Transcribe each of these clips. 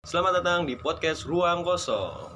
Selamat datang di podcast Ruang Kosong.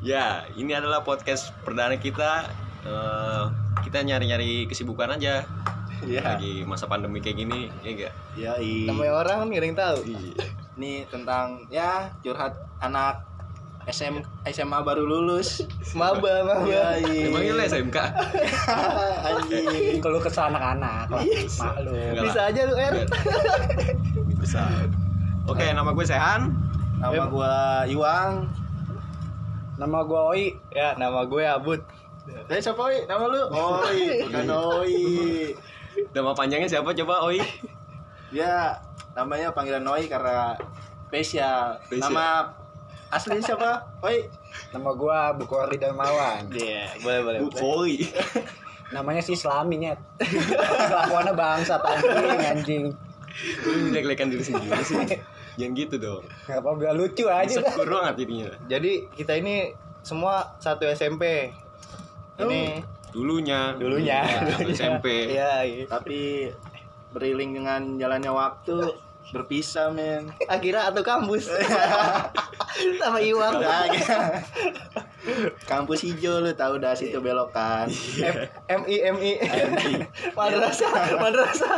Ya, ini adalah podcast perdana kita. Eh, kita nyari-nyari kesibukan aja. Iya. Lagi masa pandemi kayak gini, ya enggak? Ya, namanya orang kan gak ada yang tahu Iya. Ini tentang ya curhat anak SM SMA baru lulus. maba maba Ya, lu SMK? Anjing. kalau kesal anak-anak maklum Enggak bisa aja lu er Bisa. Oke, nama gue Sehan. Nama gua Iwang. nama gua Oi ya nama gue Abud Eh siapa Oi? Nama lu? Oi, bukan Oi. Nama panjangnya siapa coba, Oi? Ya, namanya panggilan Oi karena spesial. Spesial. Nama asli siapa? Oi. nama gua Bukori Darmawan iya boleh boleh Bu Oi. namanya si Islami nyet kelakuannya bangsa anjing anjing Lu jelek-jelekan diri sendiri sih. Jangan gitu dong. nggak apa biar lucu aja Insecure banget jadinya. jadi kita ini semua satu SMP ini Dulunya. dulunya Iya, satu SMP. iya iya. Tapi beriring dengan jalannya waktu berpisah, men. akhirnya atau kampus sama Iwan Kampus hijau lu tahu dah situ belokan. MI MI madrasah madrasah.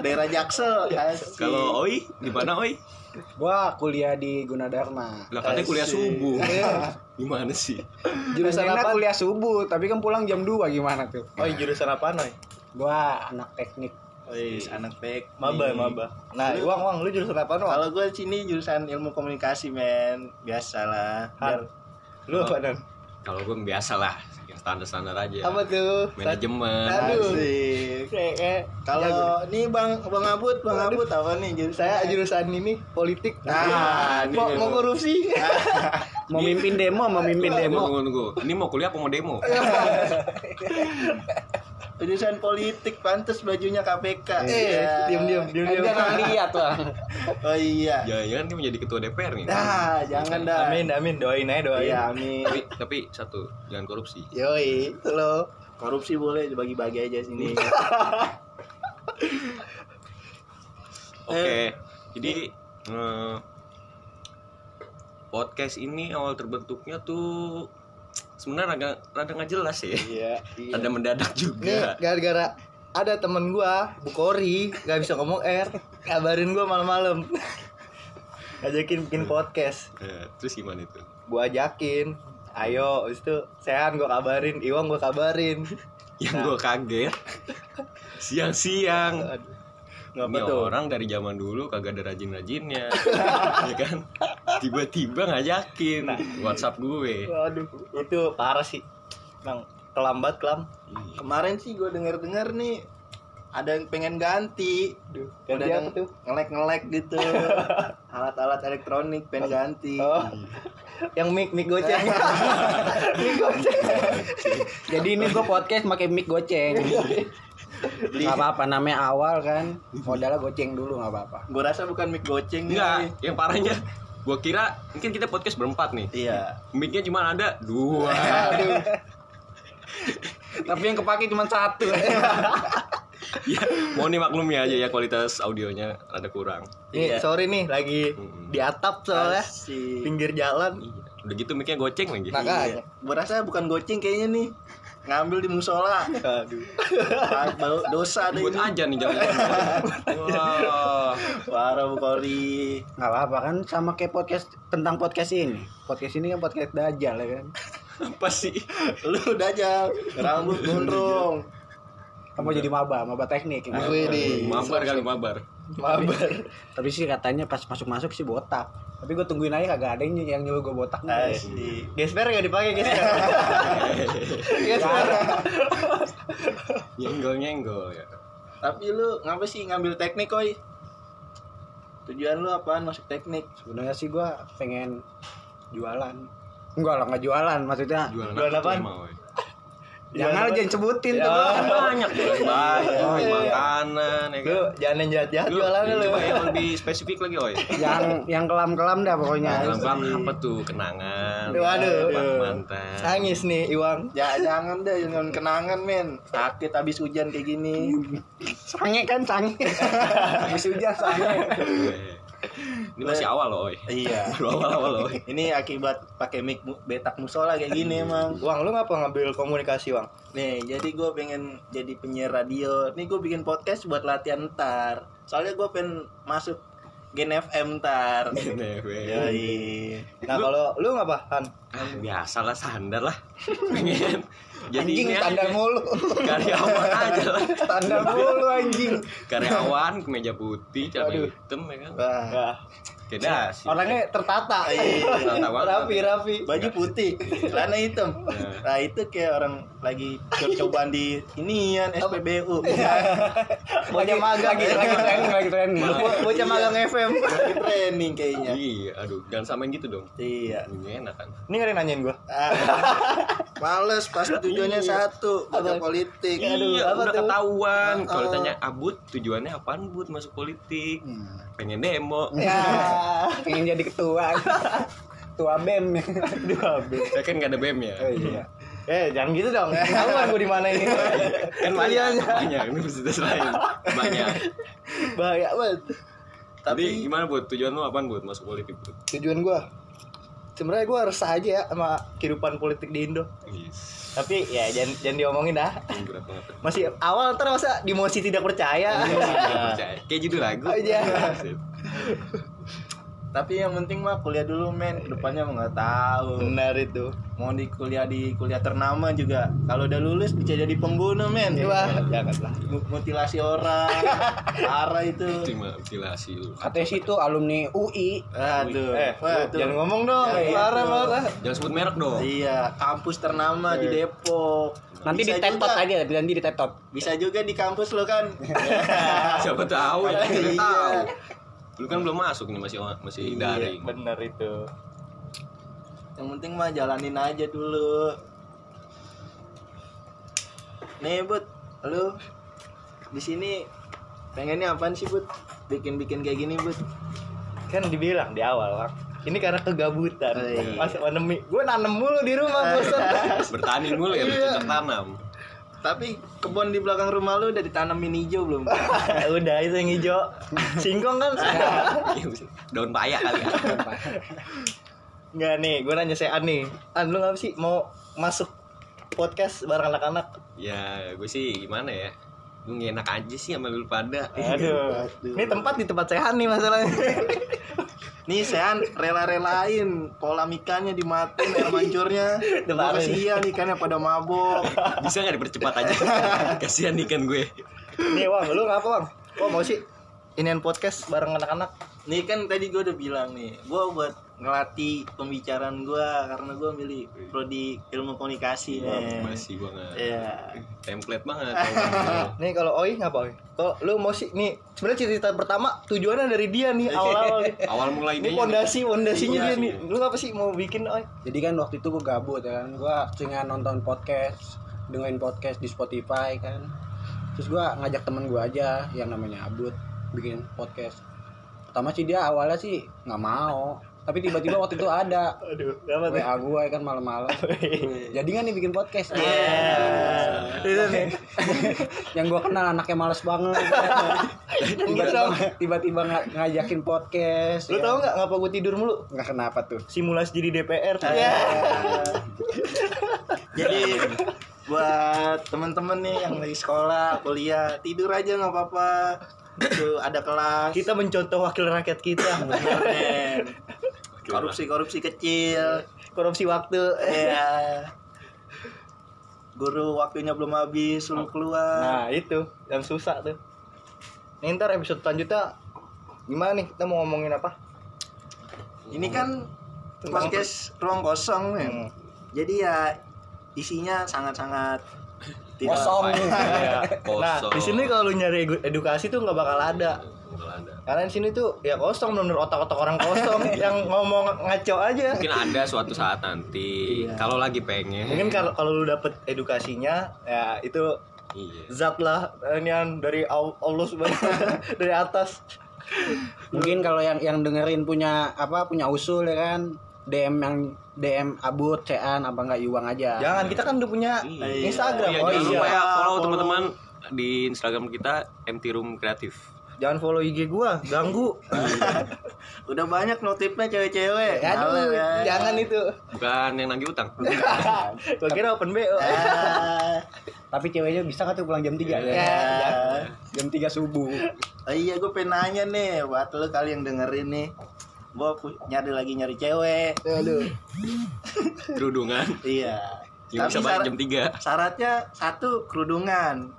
Daerah Jaksel. Kalau Oi, di mana Oi? gua kuliah di Gunadarma. Lah katanya kuliah subuh. Gimana sih? jurusan apa? kuliah subuh tapi kan pulang jam 2 gimana tuh? Oh jurusan apa noy gua anak teknik. Wih, anak baik. maba maba. Nah Lu- Iwang Wang lu jurusan apa noy Kalau gue sini jurusan ilmu komunikasi, men. Biasalah. Biar lu apa dan Kalau gue biasa lah, yang standar-standar aja. apa tuh Manajemen. Aduh. kayak- Kalau nih Bang Bang Abut, Bang Abut apa nih jurusan? saya jurusan ini politik Nah, ini mau, mau korupsi mau mimpin demo mau mimpin demo tunggu, tunggu. Ini mau kuliah apa mau demo? jurusan politik pantas bajunya KPK. eh diam diam diam diam dia nggak lihat lah Oh iya. Jangan-jangan dia menjadi ketua DPR nih. Nah, jangan dah. amin amin doain aja doain Iya, amin. Tapi, tapi satu, jangan korupsi. yoi lo Korupsi boleh dibagi-bagi aja sini. Oke, jadi eh, podcast ini awal terbentuknya tuh sebenarnya rada, rada nggak jelas ya. iya Ada mendadak juga. gara-gara ada temen gua Bukori nggak bisa ngomong R kabarin gua malam-malam ngajakin bikin podcast Eh, terus gimana itu? gua ajakin ayo habis itu sehan gua kabarin Iwang gua kabarin Yang gue kaget siang-siang. Ini tuh? orang dari zaman dulu kagak ada rajin-rajinnya, ya kan? Tiba-tiba ngajakin WhatsApp gue. Waduh, itu parah sih. Bang, kelambat kelam. Kemarin sih gue denger-dengar nih ada yang pengen ganti. Duh, Udah ganti yang ngelek-ngelek gitu. Alat-alat elektronik pengen ganti. Oh. Yang mic mic goceng. mic goceng. jadi ini gua podcast pakai mic goceng nggak apa-apa namanya awal kan modalnya goceng dulu nggak apa-apa Gue rasa bukan mic goceng Enggak, yang parahnya gue kira mungkin kita podcast berempat nih. Iya. Mic-nya cuma ada dua. tapi yang kepake cuma satu ya, mohon dimaklumi aja ya kualitas audionya ada kurang. Iya. sorry nih lagi di atap soalnya Asik. pinggir jalan. Iya. Udah gitu mic-nya goceng lagi. Makanya. Gue rasa bukan goceng kayaknya nih. Ngambil di musola. Aduh. Ah, bau- Dosa deh Buat ini. aja nih jangan. Wah. Parah Bu Kori. nggak apa-apa kan sama kayak podcast tentang podcast ini podcast ini kan podcast dajal ya kan Apa sih? Lu aja rambut gondrong. kamu jadi maba maba teknik ya? Widih. Mabar kali mabar. Mabar. tapi sih katanya pas masuk masuk sih botak tapi gue tungguin aja kagak ada yang yang nyuruh gue botak Asik. Gesper gak dipakai gesper. gesper. Nyenggol-nyenggol ya. Tapi lu ngapa sih ngambil teknik koi? Tujuan lu apaan masuk teknik? sebenarnya sih gue pengen jualan enggak lah nggak jualan maksudnya Jualan, Jualan apa woy? Jangan aja sebutin tuh Ya. Bang. Banyak Oh, iya. makanan ya Lu kan. jangan yang jahat-jahat Lu, jualan lu. coba yang lebih spesifik lagi, oi. yang yang kelam kelam dah pokoknya Bang, apa tuh kenangan? Waduh. Mantan. Nangis nih Iwang. Ya jangan deh, jangan kenangan men. Sakit habis hujan kayak gini. sange kan sange habis hujan sange Ini masih awal loh, oi. Iya. Baru awal-awal loh. Ini akibat pakai mic betak musola kayak gini emang. Wang, lu ngapa ngambil komunikasi, Wang? Nih, jadi gue pengen jadi penyiar radio. Nih gue bikin podcast buat latihan ntar. Soalnya gue pengen masuk Gen FM ntar. Ini, weh. Yoi. Nah, kalau lu ngapa, Han? Ah, biasa lah standar lah. Pengen jadi Anjing standar mulu. Karyawan aja lah. Standar mulu anjing. Karyawan kemeja putih, celana hitam ya kan. Wah, Nah, Beda sih. orangnya tertata. Iya, tertata banget. rapi, rapi. baju putih, celana hitam. Nah itu kayak orang lagi coba-cobaan di inian SPBU. Bocah magang. Lagi lagi training, lagi. Bo- Bocah magang FM. Lagi training kayaknya. Iya, aduh, jangan samain gitu dong. Iya. Ini enak kan. Ini ada yang nanyain gua. Ah, Males pasti tujuannya satu, baca Apa? politik. Aduh, iya, apa udah tuh? ketahuan. Ah, Kalau ah. tanya abut, tujuannya apaan bud masuk politik? Pengen demo. Ya. Pengen jadi ketua. Ketua BEM. Dua habis. Saya kan gak ada BEM ya. iya. Eh, jangan gitu dong. Tahuan gua di mana ini. Kan banyak, banyak universitas lain. Banyak. Bahaya banget. Tapi Tapi gimana bud? Tujuan lu apaan bud masuk politik bud? Tujuan gua sebenarnya gua resah aja ya sama kehidupan politik di Indo. Yes. Tapi ya jangan jangan diomongin dah. Banget. Masih awal ntar masa dimosi tidak percaya. Nggak percaya. Kayak judul lagu. Aja. Tapi yang penting mah kuliah dulu men, depannya mah nggak tahu. Benar itu. Mau di kuliah di kuliah ternama juga, kalau udah lulus bisa jadi pembunuh men. Wah, janganlah. Mu- mutilasi orang, parah itu. Mutilasi lu. Katanya sih itu alumni UI. Aduh, Eh, wah, tuh. jangan ngomong dong. Ya, Parah, parah. Jangan sebut merek dong. Iya, kampus ternama di Depok. Nanti Bisa ditetot juga- aja, nanti ditetot. Bisa juga di kampus lo kan. Siapa tahu ya, kita Iya. tahu. Lu kan belum masuk nih masih masih Iya, daring. Benar itu. Yang penting mah jalanin aja dulu. Nih, Bud, lu di sini pengennya apaan sih, Bud? Bikin-bikin kayak gini, Bud. Kan dibilang di awal, Bang. Ini karena kegabutan. Oh, iya. Masa pandemi. Gue nanem mulu di rumah, bosan. Bertani mulu ya, Iya. bercocok tanam. Tapi kebun di belakang rumah lu udah ditanamin hijau belum? Udah itu yang hijau. Singkong kan? Daun paya kali ya. Enggak nih, gue nanya saya nih. An lu ngapa sih mau masuk podcast bareng anak-anak? Ya, gue sih gimana ya? Gue nggak enak aja sih sama lu pada. Aduh. Ini tempat di tempat sehat nih masalahnya. Nih, Sean rela-relain kolam ikannya dimatiin air mancurnya. Gua kasihan ikannya pada mabok. Bisa nggak dipercepat aja? Kasihan ikan gue. nih, Wang, lu ngapa, Wang? Kok mau sih inian podcast bareng anak-anak? Nih kan tadi gue udah bilang nih, gue buat ngelatih pembicaraan gue karena gue milih prodi ilmu komunikasi. nih. Masih banget. Iya. Template banget. Nih kalau Oi ngapa Oi? Kalau lu mau sih nih sebenarnya cerita pertama tujuannya dari dia nih awal-awal nih. Awal mulai Ini pondasi pondasinya Iya dia nih. Lu ngapa sih mau bikin Oi? Jadi kan waktu itu gue gabut ya kan, gue seringan nonton podcast, dengerin podcast di Spotify kan. Terus gue ngajak temen gue aja yang namanya Abut bikin podcast. Pertama sih dia awalnya sih nggak mau, tapi tiba-tiba waktu itu ada Aduh, tuh? WA gue kan malam-malam. Jadi kan nih bikin podcast. Iya. Itu nih. yang gue kenal anaknya males banget. Tiba-tiba tiba-tiba nga- ngajakin podcast. Lu ya. tau nggak ngapa gue tidur mulu? nggak kenapa tuh? Simulasi jadi DPR. Iya. Jadi buat temen-temen nih yang lagi sekolah, kuliah, tidur aja nggak apa-apa. Itu ada kelas. Kita mencontoh wakil rakyat kita. Bener, men. Korupsi-korupsi kecil. Korupsi waktu. Iya. Guru waktunya belum habis, suruh keluar. Nah, itu yang susah tuh. Nih ntar episode selanjutnya gimana nih? Kita mau ngomongin apa? Ini kan podcast ruang kosong. Hmm. Jadi ya isinya sangat-sangat tidak Kosong. Iya. Nah, di sini kalau lu nyari edu- edukasi tuh nggak bakal ada. Karena di sini tuh ya kosong bener otak-otak orang kosong yang ngomong ngaco aja. Mungkin ada suatu saat nanti. Iya. Kalau lagi pengen. Mungkin kalau kalau lu dapet edukasinya ya itu Iya. zat lah ini yang dari Al- Allah subhanahu dari atas. Mungkin kalau yang yang dengerin punya apa punya usul ya kan DM yang DM Abut, Cean apa enggak Iwang aja. Jangan kita kan udah punya Iya. Instagram. Iya, Oh jangan lupa iya. ya follow Follow. teman-teman di Instagram kita MT Room Kreatif. Jangan follow IG gua, ganggu. Udah banyak notifnya cewek-cewek. Aduh, Males, ya. jangan itu. Bukan yang nagih utang. Gua kira open BO. Ah, Tapi ceweknya bisa kan tuh pulang jam 3 Ya, ya. Jam 3 subuh. Oh iya gue pengen nanya nih buat lo kali yang dengerin nih Gue nyari lagi nyari cewek Aduh. Kerudungan. Iya Yang bisa jam 3. syaratnya satu kerudungan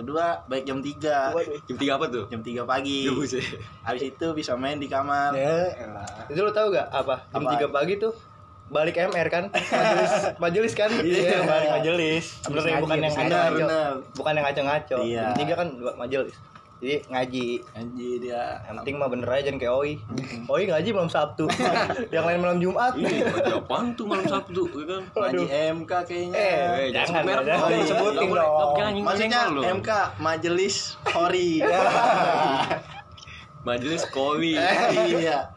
Kedua baik jam 3 Jam 3 apa tuh? Jam 3 pagi. Habis itu bisa main di kamar Ya, elah. Itu lu tahu gak apa? Jam Apa? 3 pagi tuh balik MR kan? Majelis, majelis kan? Iya. balik majelis. Sebenarnya ngaji, bukan yang bener. Bukan yang ngaco-ngaco. Iya. Jam 3 kan buat majelis. Jadi ngaji. Anjir dia Yang penting mah bener aja jangan kayak Oi. Oi ngaji malam Sabtu. yang lain malam Jumat. Iya, apaan tuh malam Sabtu, ya kan? Ngaji MK kayaknya Eh, Eh, jangan sebut merek dong. jangan sebutin dong. Maksudnya. MK Majelis Hori Majelis Koli. Iya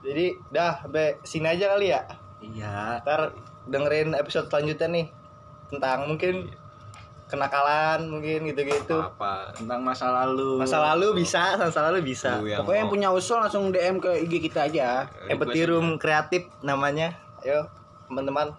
Jadi dah sampai sini aja kali ya. Iya Ntar dengerin episode selanjutnya nih tentang mungkin kenakalan mungkin gitu-gitu. Apa? Tentang masa lalu Masa lalu bisa, masa lalu bisa. Yang Pokoknya yang punya usul langsung DM ke IG kita aja. Empathy Room kreatif namanya. Ayo teman-teman